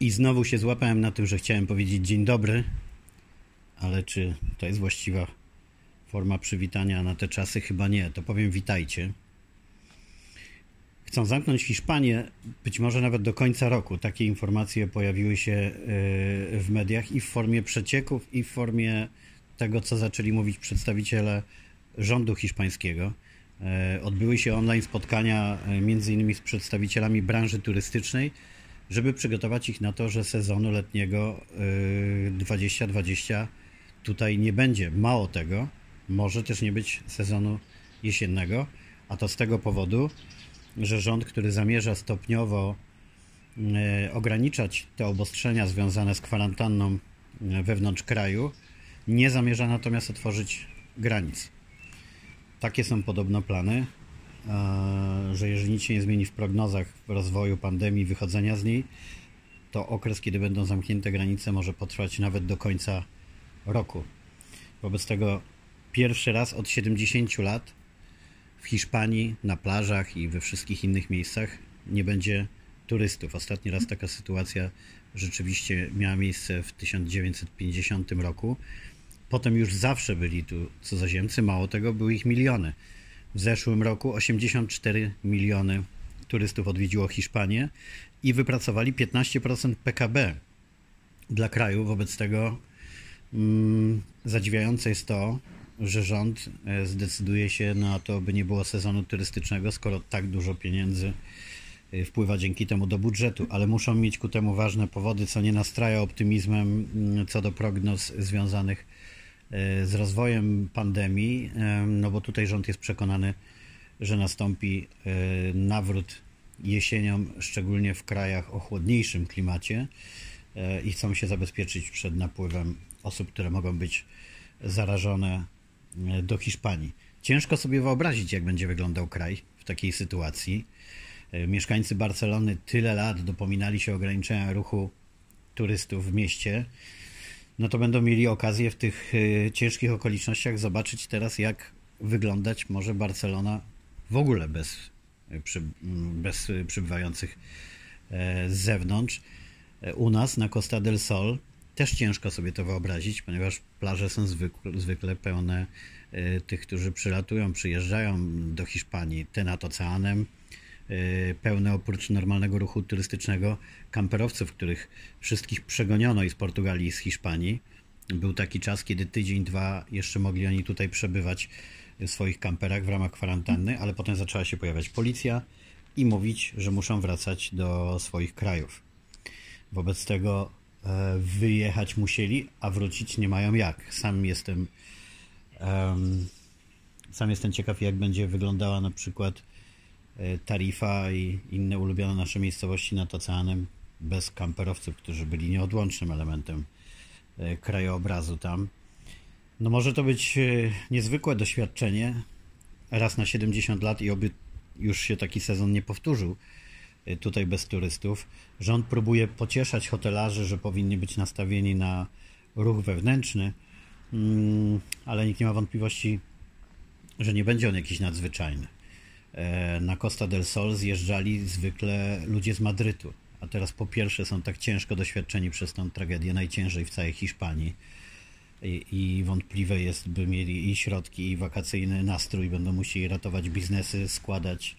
I znowu się złapałem na tym, że chciałem powiedzieć dzień dobry, ale czy to jest właściwa forma przywitania na te czasy? Chyba nie. To powiem witajcie. Chcą zamknąć Hiszpanię być może nawet do końca roku. Takie informacje pojawiły się e, w mediach i w formie przecieków, i w formie tego, co zaczęli mówić przedstawiciele rządu hiszpańskiego. E, odbyły się online spotkania e, między innymi z przedstawicielami branży turystycznej, żeby przygotować ich na to, że sezonu letniego 2020 tutaj nie będzie. Mało tego, może też nie być sezonu jesiennego, a to z tego powodu, że rząd, który zamierza stopniowo e, ograniczać te obostrzenia związane z kwarantanną e, wewnątrz kraju, nie zamierza natomiast otworzyć granic. Takie są podobno plany, że jeżeli nic się nie zmieni w prognozach rozwoju pandemii, wychodzenia z niej, to okres, kiedy będą zamknięte granice, może potrwać nawet do końca roku. Wobec tego pierwszy raz od 70 lat w Hiszpanii, na plażach i we wszystkich innych miejscach nie będzie turystów. Ostatni raz taka sytuacja rzeczywiście miała miejsce w 1950 roku. Potem już zawsze byli tu cudzoziemcy, mało tego, były ich miliony. W zeszłym roku 84 miliony turystów odwiedziło Hiszpanię i wypracowali 15% PKB dla kraju. Wobec tego mm, zadziwiające jest to, że rząd e, zdecyduje się na to, by nie było sezonu turystycznego, skoro tak dużo pieniędzy e, wpływa dzięki temu do budżetu, ale muszą mieć ku temu ważne powody, co nie nastraja optymizmem mm, co do prognoz związanych z rozwojem pandemii, no bo tutaj rząd jest przekonany, że nastąpi nawrót jesienią, szczególnie w krajach o chłodniejszym klimacie i chcą się zabezpieczyć przed napływem osób, które mogą być zarażone E, do Hiszpanii. Ciężko sobie wyobrazić, jak będzie wyglądał kraj w takiej sytuacji. E, mieszkańcy Barcelony tyle lat dopominali się ograniczenia ruchu turystów w mieście. No to będą mieli okazję w tych e, ciężkich okolicznościach zobaczyć teraz, jak wyglądać może Barcelona w ogóle bez, bez przybywających z zewnątrz. U nas na Costa del Sol też ciężko sobie to wyobrazić, ponieważ plaże są zwykle, zwykle pełne e, tych, którzy przylatują, przyjeżdżają do Hiszpanii, te nad oceanem, e, pełne oprócz normalnego ruchu turystycznego kamperowców, których wszystkich przegoniono i z Portugalii, i z Hiszpanii. Był taki czas, kiedy tydzień, dwa jeszcze mogli oni tutaj przebywać w swoich kamperach w ramach kwarantanny, ale potem zaczęła się pojawiać policja i mówić, że muszą wracać do swoich krajów. Wobec tego E, wyjechać musieli, a wrócić nie mają jak. Sam jestem um, sam jestem ciekaw, jak będzie wyglądała na przykład Tarifa i inne ulubione nasze miejscowości nad oceanem bez kamperowców, którzy byli nieodłącznym elementem e, krajobrazu tam. No może to być niezwykłe doświadczenie raz na 70 lat i oby już się taki sezon nie powtórzył tutaj bez turystów. Rząd próbuje pocieszać hotelarzy, że powinni być nastawieni na ruch wewnętrzny, mm, ale nikt nie ma wątpliwości, że nie będzie on jakiś nadzwyczajny. E, na Costa del Sol zjeżdżali zwykle ludzie z Madrytu, a teraz po pierwsze są tak ciężko doświadczeni przez tą tragedię, najciężej w całej Hiszpanii. I, i wątpliwe jest, by mieli i środki, i wakacyjny nastrój, będą musieli ratować biznesy, składać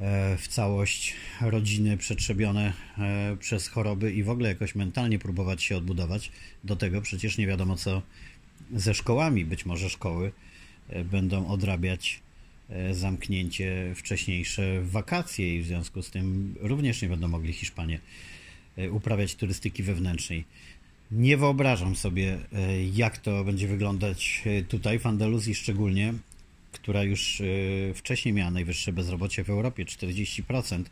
E, w całość rodziny przetrzebione e, przez choroby i w ogóle jakoś mentalnie próbować się odbudować. Do tego przecież nie wiadomo co ze szkołami. Być może szkoły będą odrabiać zamknięcie wcześniejsze wakacje i w związku z tym również nie będą mogli Hiszpanie uprawiać turystyki wewnętrznej. Nie wyobrażam sobie, jak to będzie wyglądać tutaj w Andaluzji szczególnie, która już wcześniej miała najwyższe bezrobocie w Europie 40%,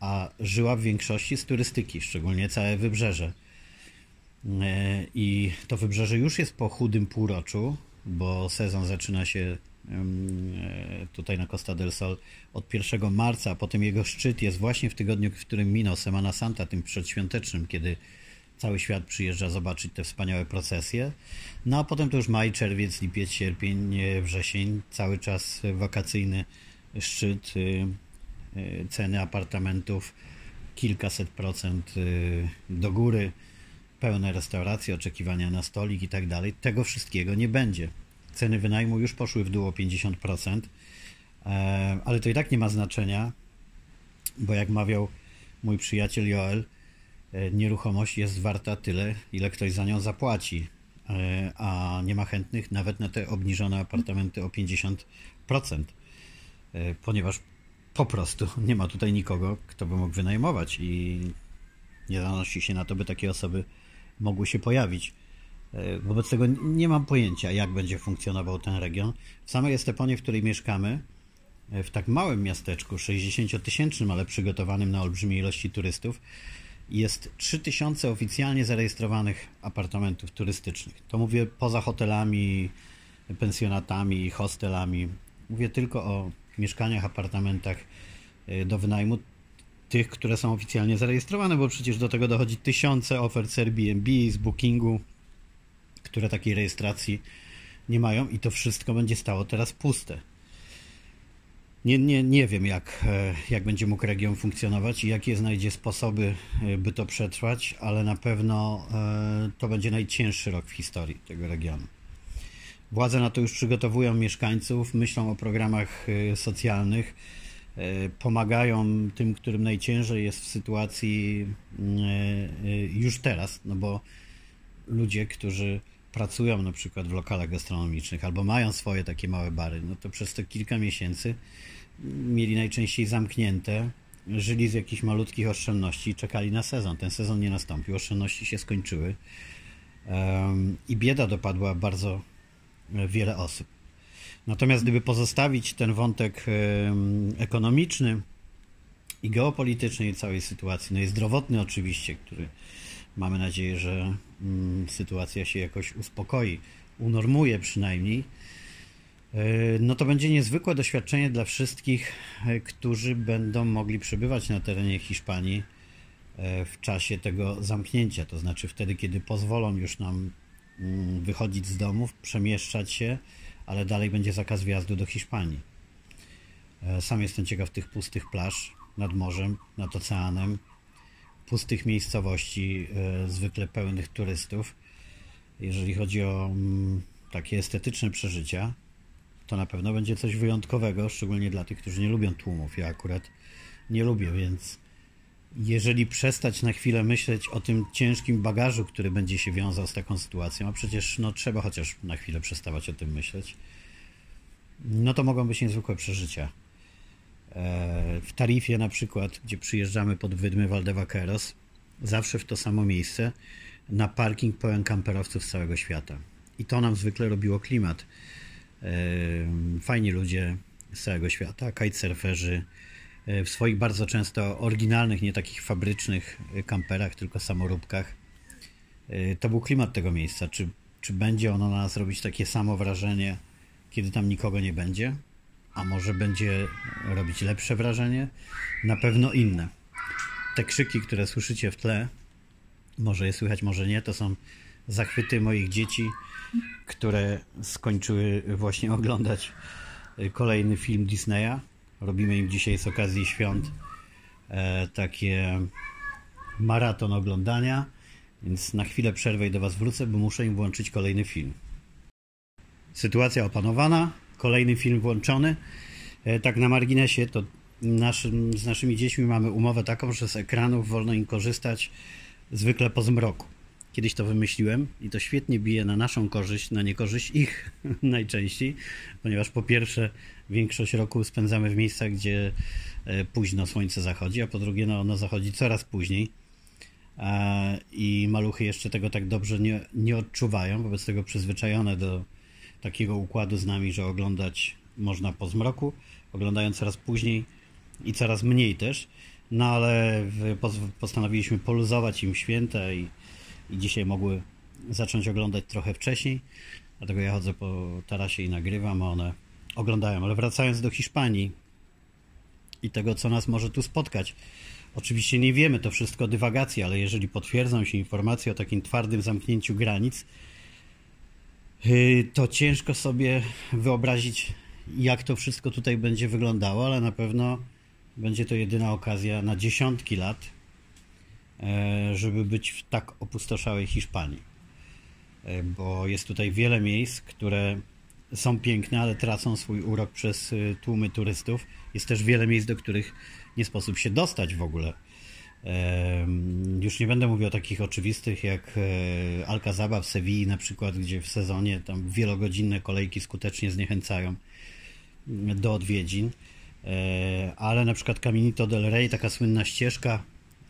a żyła w większości z turystyki, szczególnie całe wybrzeże. I to wybrzeże już jest po chudym półroczu, bo sezon zaczyna się tutaj na Costa del Sol od 1 marca, a potem jego szczyt jest właśnie w tygodniu, w którym minął Semana Santa, tym przedświątecznym, kiedy Cały świat przyjeżdża zobaczyć te wspaniałe procesje. No a potem to już maj, czerwiec, lipiec, sierpień, wrzesień, cały czas wakacyjny szczyt, y, ceny apartamentów kilkaset procent do góry, pełne restauracje, oczekiwania na stolik i tak dalej. Tego wszystkiego nie będzie. Ceny wynajmu już poszły w dół o 50%, e, ale to i tak nie ma znaczenia, bo jak mawiał mój przyjaciel Joel, e, nieruchomość jest warta tyle, ile ktoś za nią zapłaci, e, a nie ma chętnych nawet na te obniżone apartamenty o 50%, ponieważ po prostu nie ma tutaj nikogo, kto by mógł wynajmować i nie zanosi się na to, by takie osoby mogły się pojawić. E, wobec tego nie mam pojęcia, jak będzie funkcjonował ten region. W samej Esteponie, w której mieszkamy, e, w tak małym miasteczku, 60-tysięcznym, ale przygotowanym na olbrzymie ilości turystów, jest 3000 oficjalnie zarejestrowanych apartamentów turystycznych. To mówię poza hotelami, pensjonatami, hostelami. Mówię tylko o mieszkaniach, apartamentach e, do wynajmu, tych, które są oficjalnie zarejestrowane, bo przecież do tego dochodzi tysiące ofert z Airbnb, z Bookingu, które takiej rejestracji nie mają i to wszystko będzie stało teraz puste. Nie, nie, nie wiem, jak, e, jak będzie mógł region funkcjonować i jakie znajdzie sposoby, e, by to przetrwać, ale na pewno to będzie najcięższy rok w historii tego regionu. Władze na to już przygotowują mieszkańców, myślą o programach socjalnych, pomagają tym, którym najciężej jest w sytuacji y, już teraz, no bo ludzie, którzy pracują na przykład w lokalach gastronomicznych albo mają swoje takie małe bary, no to przez te kilka miesięcy mieli najczęściej zamknięte, żyli z jakichś malutkich oszczędności i czekali na sezon. Ten sezon nie nastąpił, oszczędności się skończyły i bieda dopadła bardzo wiele osób. Natomiast gdyby pozostawić ten wątek ekonomiczny i geopolityczny i całej sytuacji, no i zdrowotny oczywiście, który mamy nadzieję, że mm, sytuacja się jakoś uspokoi, unormuje przynajmniej, e, no to będzie niezwykłe doświadczenie dla wszystkich, e, którzy będą mogli przebywać na terenie Hiszpanii e, w czasie tego zamknięcia, to znaczy wtedy, kiedy pozwolą już nam Mm, wychodzić z domów, przemieszczać się, ale dalej będzie zakaz wjazdu do Hiszpanii. Sam jestem ciekaw tych pustych plaż nad morzem, nad oceanem, pustych miejscowości, e, zwykle pełnych turystów. Jeżeli chodzi o mm, takie estetyczne przeżycia, to na pewno będzie coś wyjątkowego, szczególnie dla tych, którzy nie lubią tłumów. Ja akurat nie lubię, więc jeżeli przestać na chwilę myśleć o tym ciężkim bagażu, który będzie się wiązał z taką sytuacją, a przecież no, trzeba chociaż na chwilę przestawać o tym myśleć, no to mogą być niezwykłe przeżycia. E, w Tarifie na przykład, gdzie przyjeżdżamy pod wydmy Valdevaqueros, zawsze w to samo miejsce, na parking pełen kamperowców z całego świata. I to nam zwykle robiło klimat. E, fajni ludzie z całego świata, kitesurferzy, E, w swoich bardzo często oryginalnych, nie takich fabrycznych kamperach, tylko samoróbkach. To był klimat tego miejsca. Czy, czy będzie ono na nas robić takie samo wrażenie, kiedy tam nikogo nie będzie? A może będzie robić lepsze wrażenie? Na pewno inne. Te krzyki, które słyszycie w tle, może je słychać, może nie, to są zachwyty moich dzieci, które skończyły właśnie oglądać kolejny film Disneya Robimy im dzisiaj z okazji świąt e, takie maraton oglądania, więc na chwilę przerwę i do Was wrócę, bo muszę im włączyć kolejny film. Sytuacja opanowana, kolejny film włączony. E, tak na marginesie, to naszym, z naszymi dziećmi mamy umowę taką, że z ekranów wolno im korzystać zwykle po zmroku. Kiedyś to wymyśliłem i to świetnie bije na naszą korzyść, na niekorzyść ich najczęściej, ponieważ po pierwsze większość roku spędzamy w miejscach, gdzie e, późno słońce zachodzi, a po drugie no, ono zachodzi coraz później i maluchy jeszcze tego tak dobrze nie, nie odczuwają, wobec tego przyzwyczajone do takiego układu z nami, że oglądać można po zmroku, oglądają coraz później i coraz mniej też, no ale postanowiliśmy poluzować im święta i i dzisiaj mogły zacząć oglądać trochę wcześniej. Dlatego ja chodzę po tarasie i nagrywam, a one oglądają. Ale wracając do Hiszpanii i tego, co nas może tu spotkać. Oczywiście nie wiemy, to wszystko dywagacje, ale jeżeli potwierdzą się informacje o takim twardym zamknięciu granic, to ciężko sobie wyobrazić, jak to wszystko tutaj będzie wyglądało, ale na pewno będzie to jedyna okazja na dziesiątki lat, żeby być w tak opustoszałej Hiszpanii. Bo jest tutaj wiele miejsc, które są piękne, ale tracą swój urok przez tłumy turystów. Jest też wiele miejsc, do których nie sposób się dostać w ogóle. Już nie będę mówił o takich oczywistych jak e, Alcazaba w Sewilli na przykład, gdzie w sezonie tam wielogodzinne kolejki skutecznie zniechęcają do odwiedzin. E, ale na przykład Caminito del Rey, taka słynna ścieżka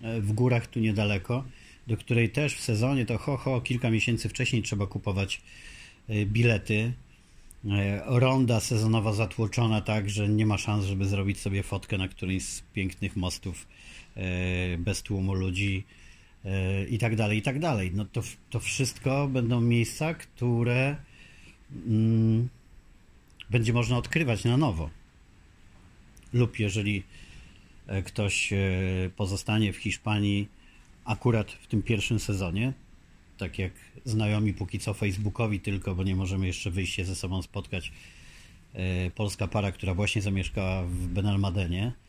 e, w górach tu niedaleko, do której też w sezonie to ho, ho, kilka miesięcy wcześniej trzeba kupować bilety. Ronda sezonowa zatłoczona tak, że nie ma szans, żeby zrobić sobie fotkę na którymś z pięknych mostów bez tłumu ludzi e, i tak dalej, i tak dalej. No to, to wszystko będą miejsca, które mm, będzie można odkrywać na nowo. Lub jeżeli e, ktoś pozostanie w Hiszpanii akurat w tym pierwszym sezonie, tak jak znajomi póki co Facebookowi tylko, bo nie możemy jeszcze wyjść się ze sobą spotkać, polska para, która właśnie zamieszkała w Benalmadenie, E,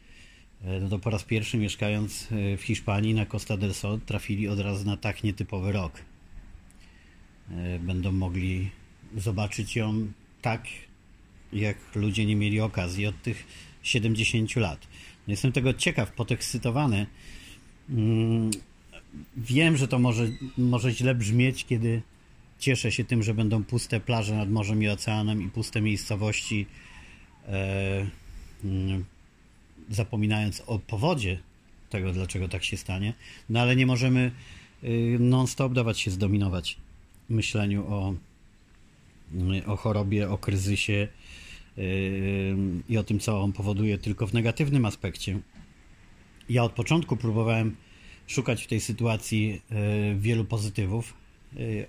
no to po raz pierwszy mieszkając e, w Hiszpanii na Costa del Sol trafili od razu na tak nietypowy rok. E, będą mogli zobaczyć ją tak, jak ludzie nie mieli okazji od tych 70 lat. No jestem tego ciekaw, podekscytowany. Mm, wiem, że to może, może źle brzmieć, kiedy cieszę się tym, że będą puste plaże nad morzem i oceanem i puste miejscowości mm, zapominając o powodzie tego, dlaczego tak się stanie, no ale nie możemy y, non-stop dawać się zdominować myśleniu o, y, o chorobie, o kryzysie y, i o tym, co on powoduje, tylko w negatywnym aspekcie. Ja od początku próbowałem szukać w tej sytuacji wielu pozytywów.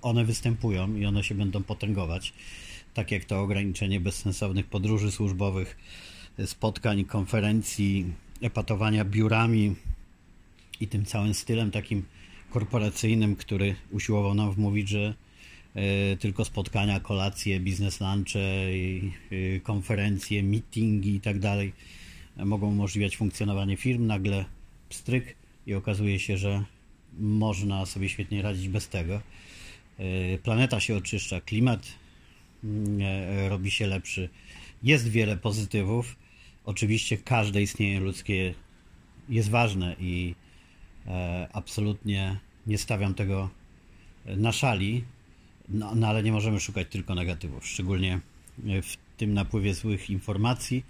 One występują i one się będą potęgować, tak jak to ograniczenie bezsensownych podróży służbowych, spotkań, konferencji, epatowania biurami i tym całym stylem takim korporacyjnym, który usiłował nam wmówić, że e, tylko spotkania, kolacje, biznes lunche, e, konferencje, meetingi i tak dalej mogą umożliwiać funkcjonowanie firm. Nagle pstryk i okazuje się, że można sobie świetnie radzić bez tego. E, planeta się oczyszcza, klimat mm, robi się lepszy. Jest wiele pozytywów Oczywiście każde istnienie ludzkie jest ważne i e, absolutnie nie stawiam tego na szali, no, no, ale nie możemy szukać tylko negatywów, szczególnie w tym napływie złych informacji.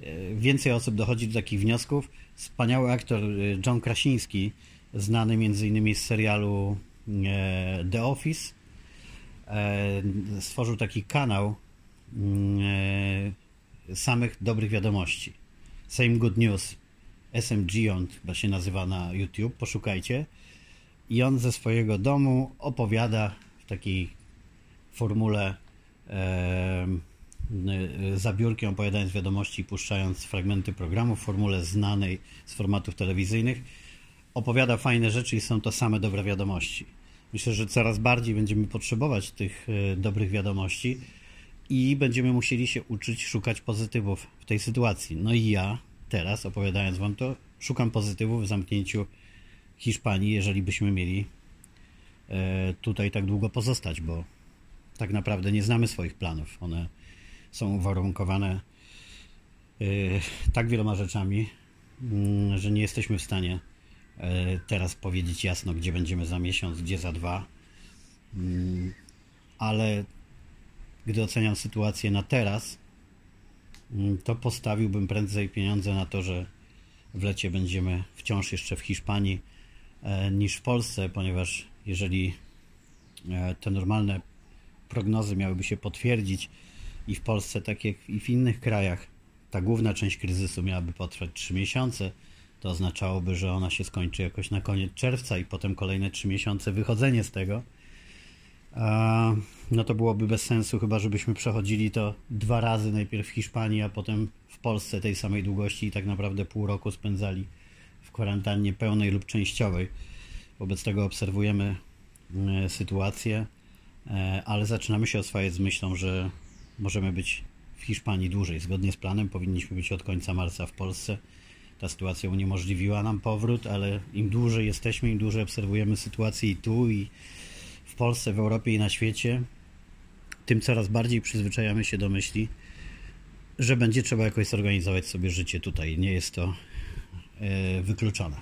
E, więcej osób dochodzi do takich wniosków. Wspaniały aktor e, John Krasiński, znany m.in. z serialu e, The Office, e, stworzył taki kanał mm, e, samych dobrych wiadomości. Same Good News. SMG on chyba się nazywa na YouTube, poszukajcie. I on ze swojego domu opowiada w takiej formule e, za biurkiem, opowiadając wiadomości, puszczając fragmenty programu w formule znanej z formatów telewizyjnych. Opowiada fajne rzeczy i są to same dobre wiadomości. Myślę, że coraz bardziej będziemy potrzebować tych e, dobrych wiadomości i będziemy musieli się uczyć szukać pozytywów w tej sytuacji. No i ja teraz, opowiadając Wam to, szukam pozytywów w zamknięciu Hiszpanii, jeżeli byśmy mieli e, tutaj tak długo pozostać, bo tak naprawdę nie znamy swoich planów. One są uwarunkowane e, tak wieloma rzeczami, mm, że nie jesteśmy w stanie e, teraz powiedzieć jasno, gdzie będziemy za miesiąc, gdzie za dwa. Mm, ale gdy oceniam sytuację na teraz, mm, to postawiłbym prędzej pieniądze na to, że w lecie będziemy wciąż jeszcze w Hiszpanii e, niż w Polsce, ponieważ jeżeli e, te normalne prognozy miałyby się potwierdzić i w Polsce, tak jak i w innych krajach, ta główna część kryzysu miałaby potrwać 3 miesiące, to oznaczałoby, że ona się skończy jakoś na koniec czerwca i potem kolejne 3 miesiące wychodzenie z tego no to byłoby bez sensu, chyba żebyśmy przechodzili to dwa razy, najpierw w Hiszpanii, a potem w Polsce tej samej długości i tak naprawdę pół roku spędzali w kwarantannie pełnej lub częściowej. Wobec tego obserwujemy e, sytuację, e, ale zaczynamy się oswajać z myślą, że możemy być w Hiszpanii dłużej. Zgodnie z planem powinniśmy być od końca marca w Polsce. ta sytuacja uniemożliwiła nam powrót, ale im dłużej jesteśmy, im dłużej obserwujemy sytuację i tu, i Polsce, w Europie i na świecie, tym coraz bardziej przyzwyczajamy się do myśli, że będzie trzeba jakoś zorganizować sobie życie tutaj. Nie jest to e, wykluczone.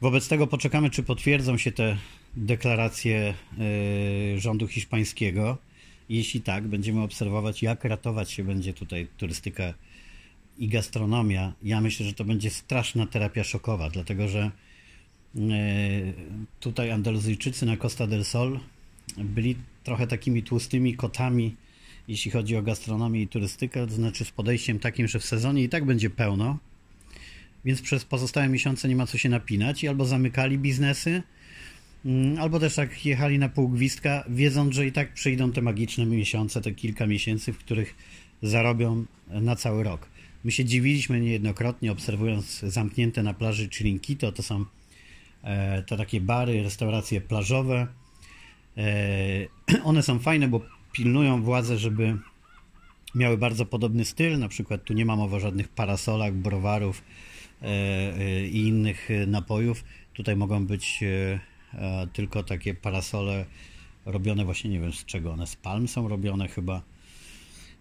Wobec tego poczekamy, czy potwierdzą się te deklaracje e, rządu hiszpańskiego. Jeśli tak, będziemy obserwować, jak ratować się będzie tutaj turystyka i gastronomia. Ja myślę, że to będzie straszna terapia szokowa, dlatego że tutaj Andaluzyjczycy na Costa del Sol byli trochę takimi tłustymi kotami, jeśli chodzi o gastronomię i turystykę, to znaczy z podejściem takim, że w sezonie i tak będzie pełno, więc przez pozostałe miesiące nie ma co się napinać i albo zamykali biznesy, mm, albo też tak jechali na pół gwizdka, wiedząc, że i tak przyjdą te magiczne miesiące, te kilka miesięcy, w których zarobią na cały rok. My się dziwiliśmy niejednokrotnie, obserwując zamknięte na plaży Chirinquito, to są e, te takie bary, restauracje plażowe. E, one są fajne, bo pilnują władze, żeby miały bardzo podobny styl. Na przykład tu nie ma mowy o żadnych parasolach, browarów e, i innych napojów. Tutaj mogą być tylko takie parasole robione właśnie, nie wiem z czego one, z palm są robione chyba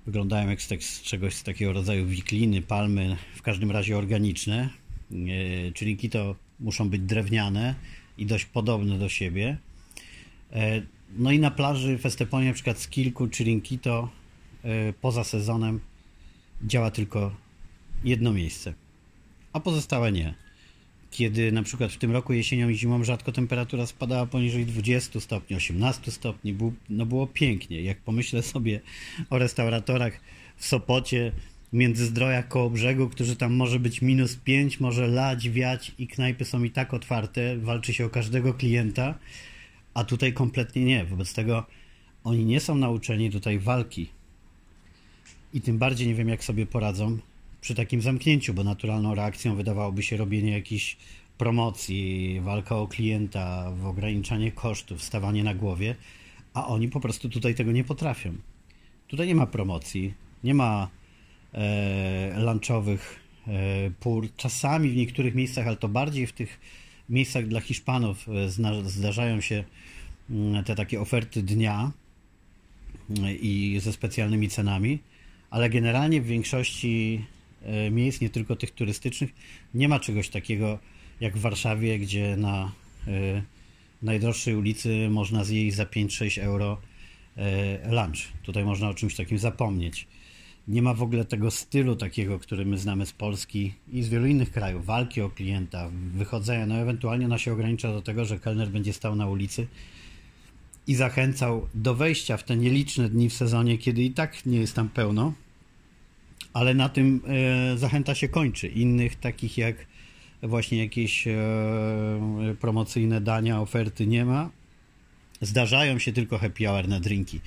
Wyglądają jak z, tak, czegoś z takiego rodzaju wikliny, palmy, w każdym razie organiczne. E, czyli kito muszą być drewniane i dość podobne do siebie. E, no i na plaży w Esteponie na przykład z kilku Chirinkito e, poza sezonem działa tylko jedno miejsce, a pozostałe nie kiedy na przykład w tym roku jesienią i zimą rzadko temperatura spadała poniżej 20 stopni, 18 stopni, no było pięknie. Jak pomyślę sobie o restauratorach w Sopocie, między zdrojach koło brzegu, którzy tam może być minus 5, może lać, wiać i knajpy są i tak otwarte, walczy się o każdego klienta, a tutaj kompletnie nie. Wobec tego oni nie są nauczeni tutaj walki. I tym bardziej nie wiem, jak sobie poradzą przy takim zamknięciu, bo naturalną reakcją wydawałoby się robienie jakichś promocji, walka o klienta, w ograniczanie kosztów, stawanie na głowie, a oni po prostu tutaj tego nie potrafią. Tutaj nie ma promocji, nie ma lunchowych e, pór. Czasami w niektórych miejscach, ale to bardziej w tych miejscach dla Hiszpanów e, zdarzają się mm, te takie oferty dnia e, i ze specjalnymi cenami, ale generalnie w większości E, miejsc, nie tylko tych turystycznych. Nie ma czegoś takiego jak w Warszawie, gdzie na e, najdroższej ulicy można zjeść za 5-6 euro e, lunch. Tutaj można o czymś takim zapomnieć. Nie ma w ogóle tego stylu takiego, który my znamy z Polski i z wielu innych krajów. Walki o klienta, wychodzenia. No ewentualnie ona się ogranicza do tego, że kelner będzie stał na ulicy i zachęcał do wejścia w te nieliczne dni w sezonie, kiedy i tak nie jest tam pełno ale na tym e, zachęta się kończy. Innych takich jak właśnie jakieś e, promocyjne dania, oferty nie ma. Zdarzają się tylko happy hour na drinki,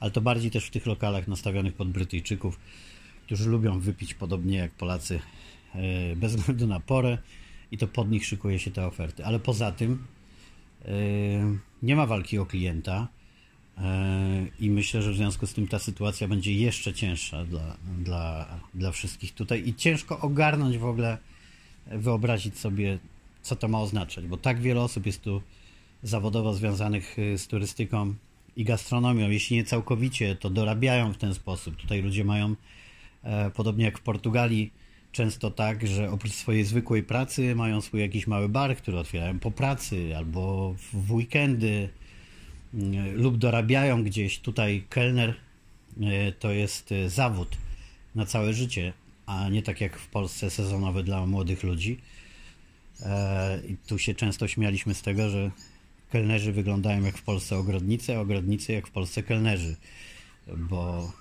ale to bardziej też w tych lokalach nastawionych pod Brytyjczyków, którzy lubią wypić podobnie jak Polacy e, bez względu na porę i to pod nich szykuje się te oferty. Ale poza tym nie ma walki o klienta i myślę, że w związku z tym ta sytuacja będzie jeszcze cięższa dla, dla, dla wszystkich tutaj i ciężko ogarnąć w ogóle, wyobrazić sobie, co to ma oznaczać, bo tak wiele osób jest tu zawodowo związanych z turystyką i gastronomią. Jeśli nie całkowicie, to dorabiają w ten sposób. Tutaj ludzie mają, e, podobnie jak w Portugalii, często tak, że oprócz swojej zwykłej pracy mają swój jakiś mały bar, który otwierają po pracy albo w weekendy lub dorabiają gdzieś. Tutaj kelner e, to jest e, zawód na całe życie, a nie tak jak w Polsce sezonowy dla młodych ludzi. I tu się często śmialiśmy z tego, że kelnerzy wyglądają jak w Polsce ogrodnicy, a ogrodnicy jak w Polsce kelnerzy. Bo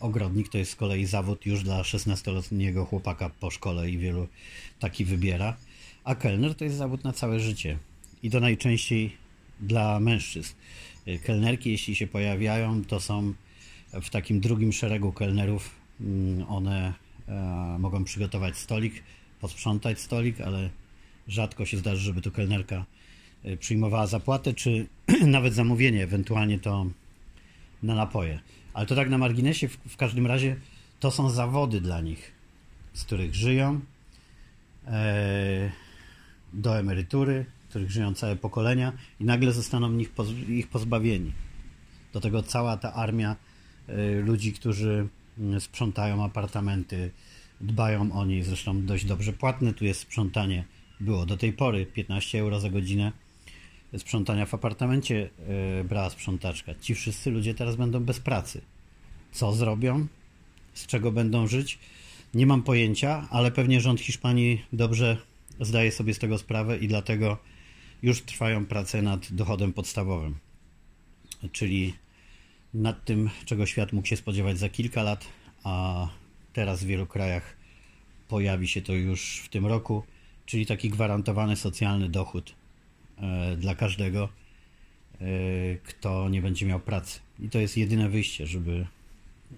ogrodnik to jest z kolei zawód już dla 16-letniego chłopaka po szkole i wielu taki wybiera. A kelner to jest zawód na całe życie. I to najczęściej dla mężczyzn. Kelnerki, jeśli się pojawiają, to są w takim drugim szeregu kelnerów. Mm, one e, mogą przygotować stolik, posprzątać stolik, ale rzadko się zdarzy, żeby tu kelnerka e, przyjmowała zapłatę, czy nawet zamówienie, ewentualnie to na napoje. Ale to tak na marginesie, w, w każdym razie to są zawody dla nich, z których żyją e, do emerytury, których żyją całe pokolenia i nagle zostaną ich, ich pozbawieni. Do tego cała ta armia e, ludzi, którzy mm, sprzątają apartamenty, dbają o nie, zresztą dość dobrze płatne tu jest sprzątanie. Było do tej pory 15 euro za godzinę sprzątania w apartamencie e, brała sprzątaczka. Ci wszyscy ludzie teraz będą bez pracy. Co zrobią? Z czego będą żyć? Nie mam pojęcia, ale pewnie rząd Hiszpanii dobrze zdaje sobie z tego sprawę i dlatego już trwają prace nad dochodem podstawowym. Czyli nad tym, czego świat mógł się spodziewać za kilka lat, a teraz w wielu krajach pojawi się to już w tym roku, czyli taki gwarantowany socjalny dochód dla każdego, e, kto nie będzie miał pracy. I to jest jedyne wyjście, żeby,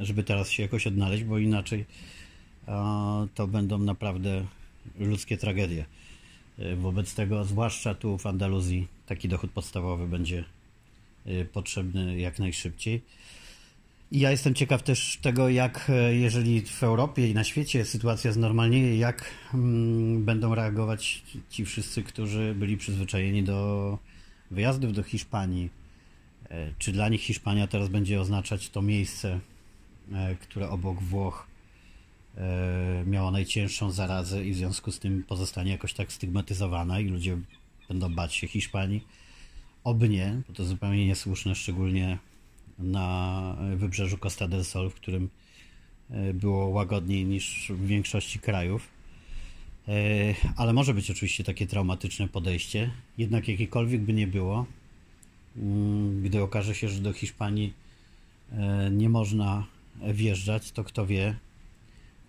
żeby teraz się jakoś odnaleźć, bo inaczej to będą naprawdę ludzkie tragedie. E, wobec tego, zwłaszcza tu w Andaluzji, taki dochód podstawowy będzie potrzebny jak najszybciej. Ja jestem ciekaw też tego, jak e, jeżeli w Europie i na świecie sytuacja znormalnieje, jak mm, będą reagować ci wszyscy, którzy byli przyzwyczajeni do wyjazdów do Hiszpanii. E, czy dla nich Hiszpania teraz będzie oznaczać to miejsce, e, które obok Włoch miało najcięższą zarazę i w związku z tym pozostanie jakoś tak stygmatyzowana i ludzie będą bać się Hiszpanii? Oby nie, bo to zupełnie niesłuszne, szczególnie na wybrzeżu Costa del Sol, w którym e, było łagodniej niż w większości krajów. E, ale może być oczywiście takie traumatyczne podejście. Jednak jakiekolwiek by nie było, mm, gdy okaże się, że do Hiszpanii e, nie można wjeżdżać, to kto wie,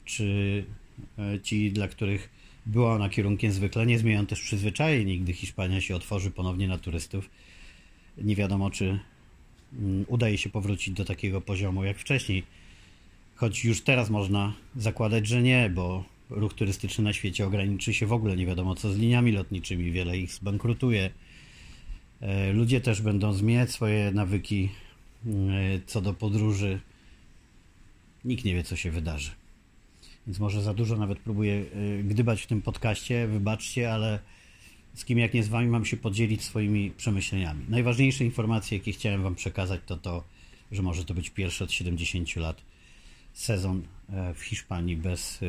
czy ci, dla których była ona kierunkiem zwykle, nie zmienią też przyzwyczajeń, gdy Hiszpania się otworzy ponownie na turystów. Nie wiadomo, czy udaje się powrócić do takiego poziomu jak wcześniej. Choć już teraz można zakładać, że nie, bo ruch turystyczny na świecie ograniczy się w ogóle. Nie wiadomo co z liniami lotniczymi, wiele ich zbankrutuje. E, ludzie też będą zmieniać swoje nawyki mm, e, co do podróży. Nikt nie wie, co się wydarzy. Więc może za dużo nawet próbuję e, gdybać w tym podcaście, wybaczcie, ale z kim jak nie z Wami mam się podzielić swoimi przemyśleniami. Najważniejsze informacje, jakie chciałem Wam przekazać, to to, że może to być pierwszy od 70 lat sezon e, w Hiszpanii bez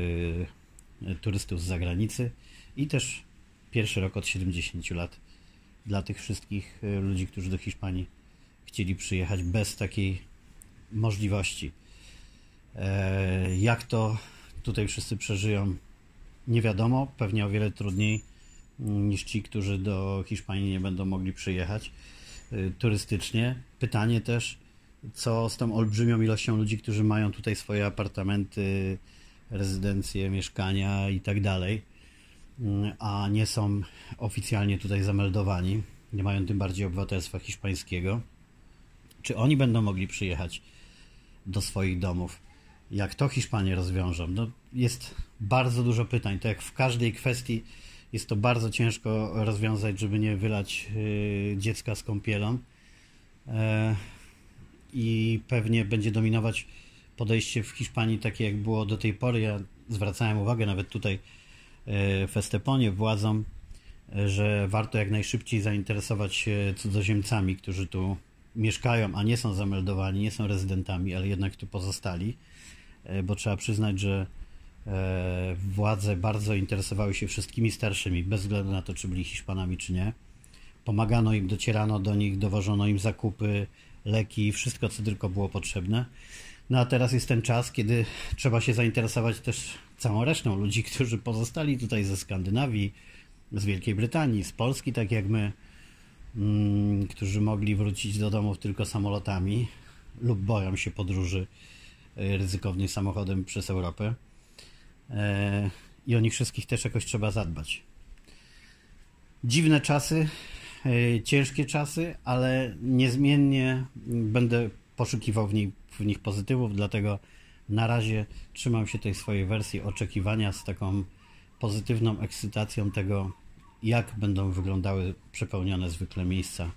e, turystów z zagranicy i też pierwszy rok od 70 lat dla tych wszystkich e, ludzi, którzy do Hiszpanii chcieli przyjechać bez takiej możliwości. Jak to tutaj wszyscy przeżyją, nie wiadomo, pewnie o wiele trudniej niż ci, którzy do Hiszpanii nie będą mogli przyjechać y, turystycznie. Pytanie też, co z tą olbrzymią ilością ludzi, którzy mają tutaj swoje apartamenty, rezydencje, mieszkania i tak dalej, y, a nie są oficjalnie tutaj zameldowani, nie mają tym bardziej obywatelstwa hiszpańskiego. Czy oni będą mogli przyjechać do swoich domów? Jak to Hiszpanie rozwiążą? No, jest bardzo dużo pytań. To jak w każdej kwestii jest to bardzo ciężko rozwiązać, żeby nie wylać y, dziecka z kąpielą. E, I pewnie będzie dominować podejście w Hiszpanii takie, jak było do tej pory. Ja zwracałem uwagę nawet tutaj e, w Esteponie władzom, że warto jak najszybciej zainteresować się cudzoziemcami, którzy tu mieszkają, a nie są zameldowani, nie są rezydentami, ale jednak tu pozostali, e, bo trzeba przyznać, że władze bardzo interesowały się wszystkimi starszymi, bez względu na to, czy byli Hiszpanami, czy nie. Pomagano im, docierano do nich, dowożono im zakupy, leki, wszystko, co tylko było potrzebne. No a teraz jest ten czas, kiedy trzeba się zainteresować też całą resztą ludzi, którzy pozostali tutaj ze Skandynawii, z Wielkiej Brytanii, z Polski, tak jak my, mm, którzy mogli wrócić do domów tylko samolotami lub boją się podróży e, ryzykownej samochodem przez Europę. E, i o nich wszystkich też jakoś trzeba zadbać. Dziwne czasy, e, ciężkie czasy, ale niezmiennie będę poszukiwał w nich, w nich pozytywów, dlatego na razie trzymam się tej swojej wersji oczekiwania z taką pozytywną ekscytacją tego, jak będą wyglądały przepełnione zwykle miejsca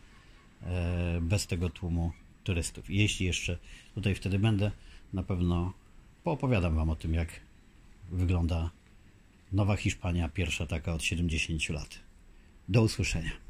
e, bez tego tłumu turystów. jeśli jeszcze tutaj wtedy będę, na pewno poopowiadam Wam o tym, jak wygląda Nowa Hiszpania, pierwsza taka od 70 lat. Do usłyszenia.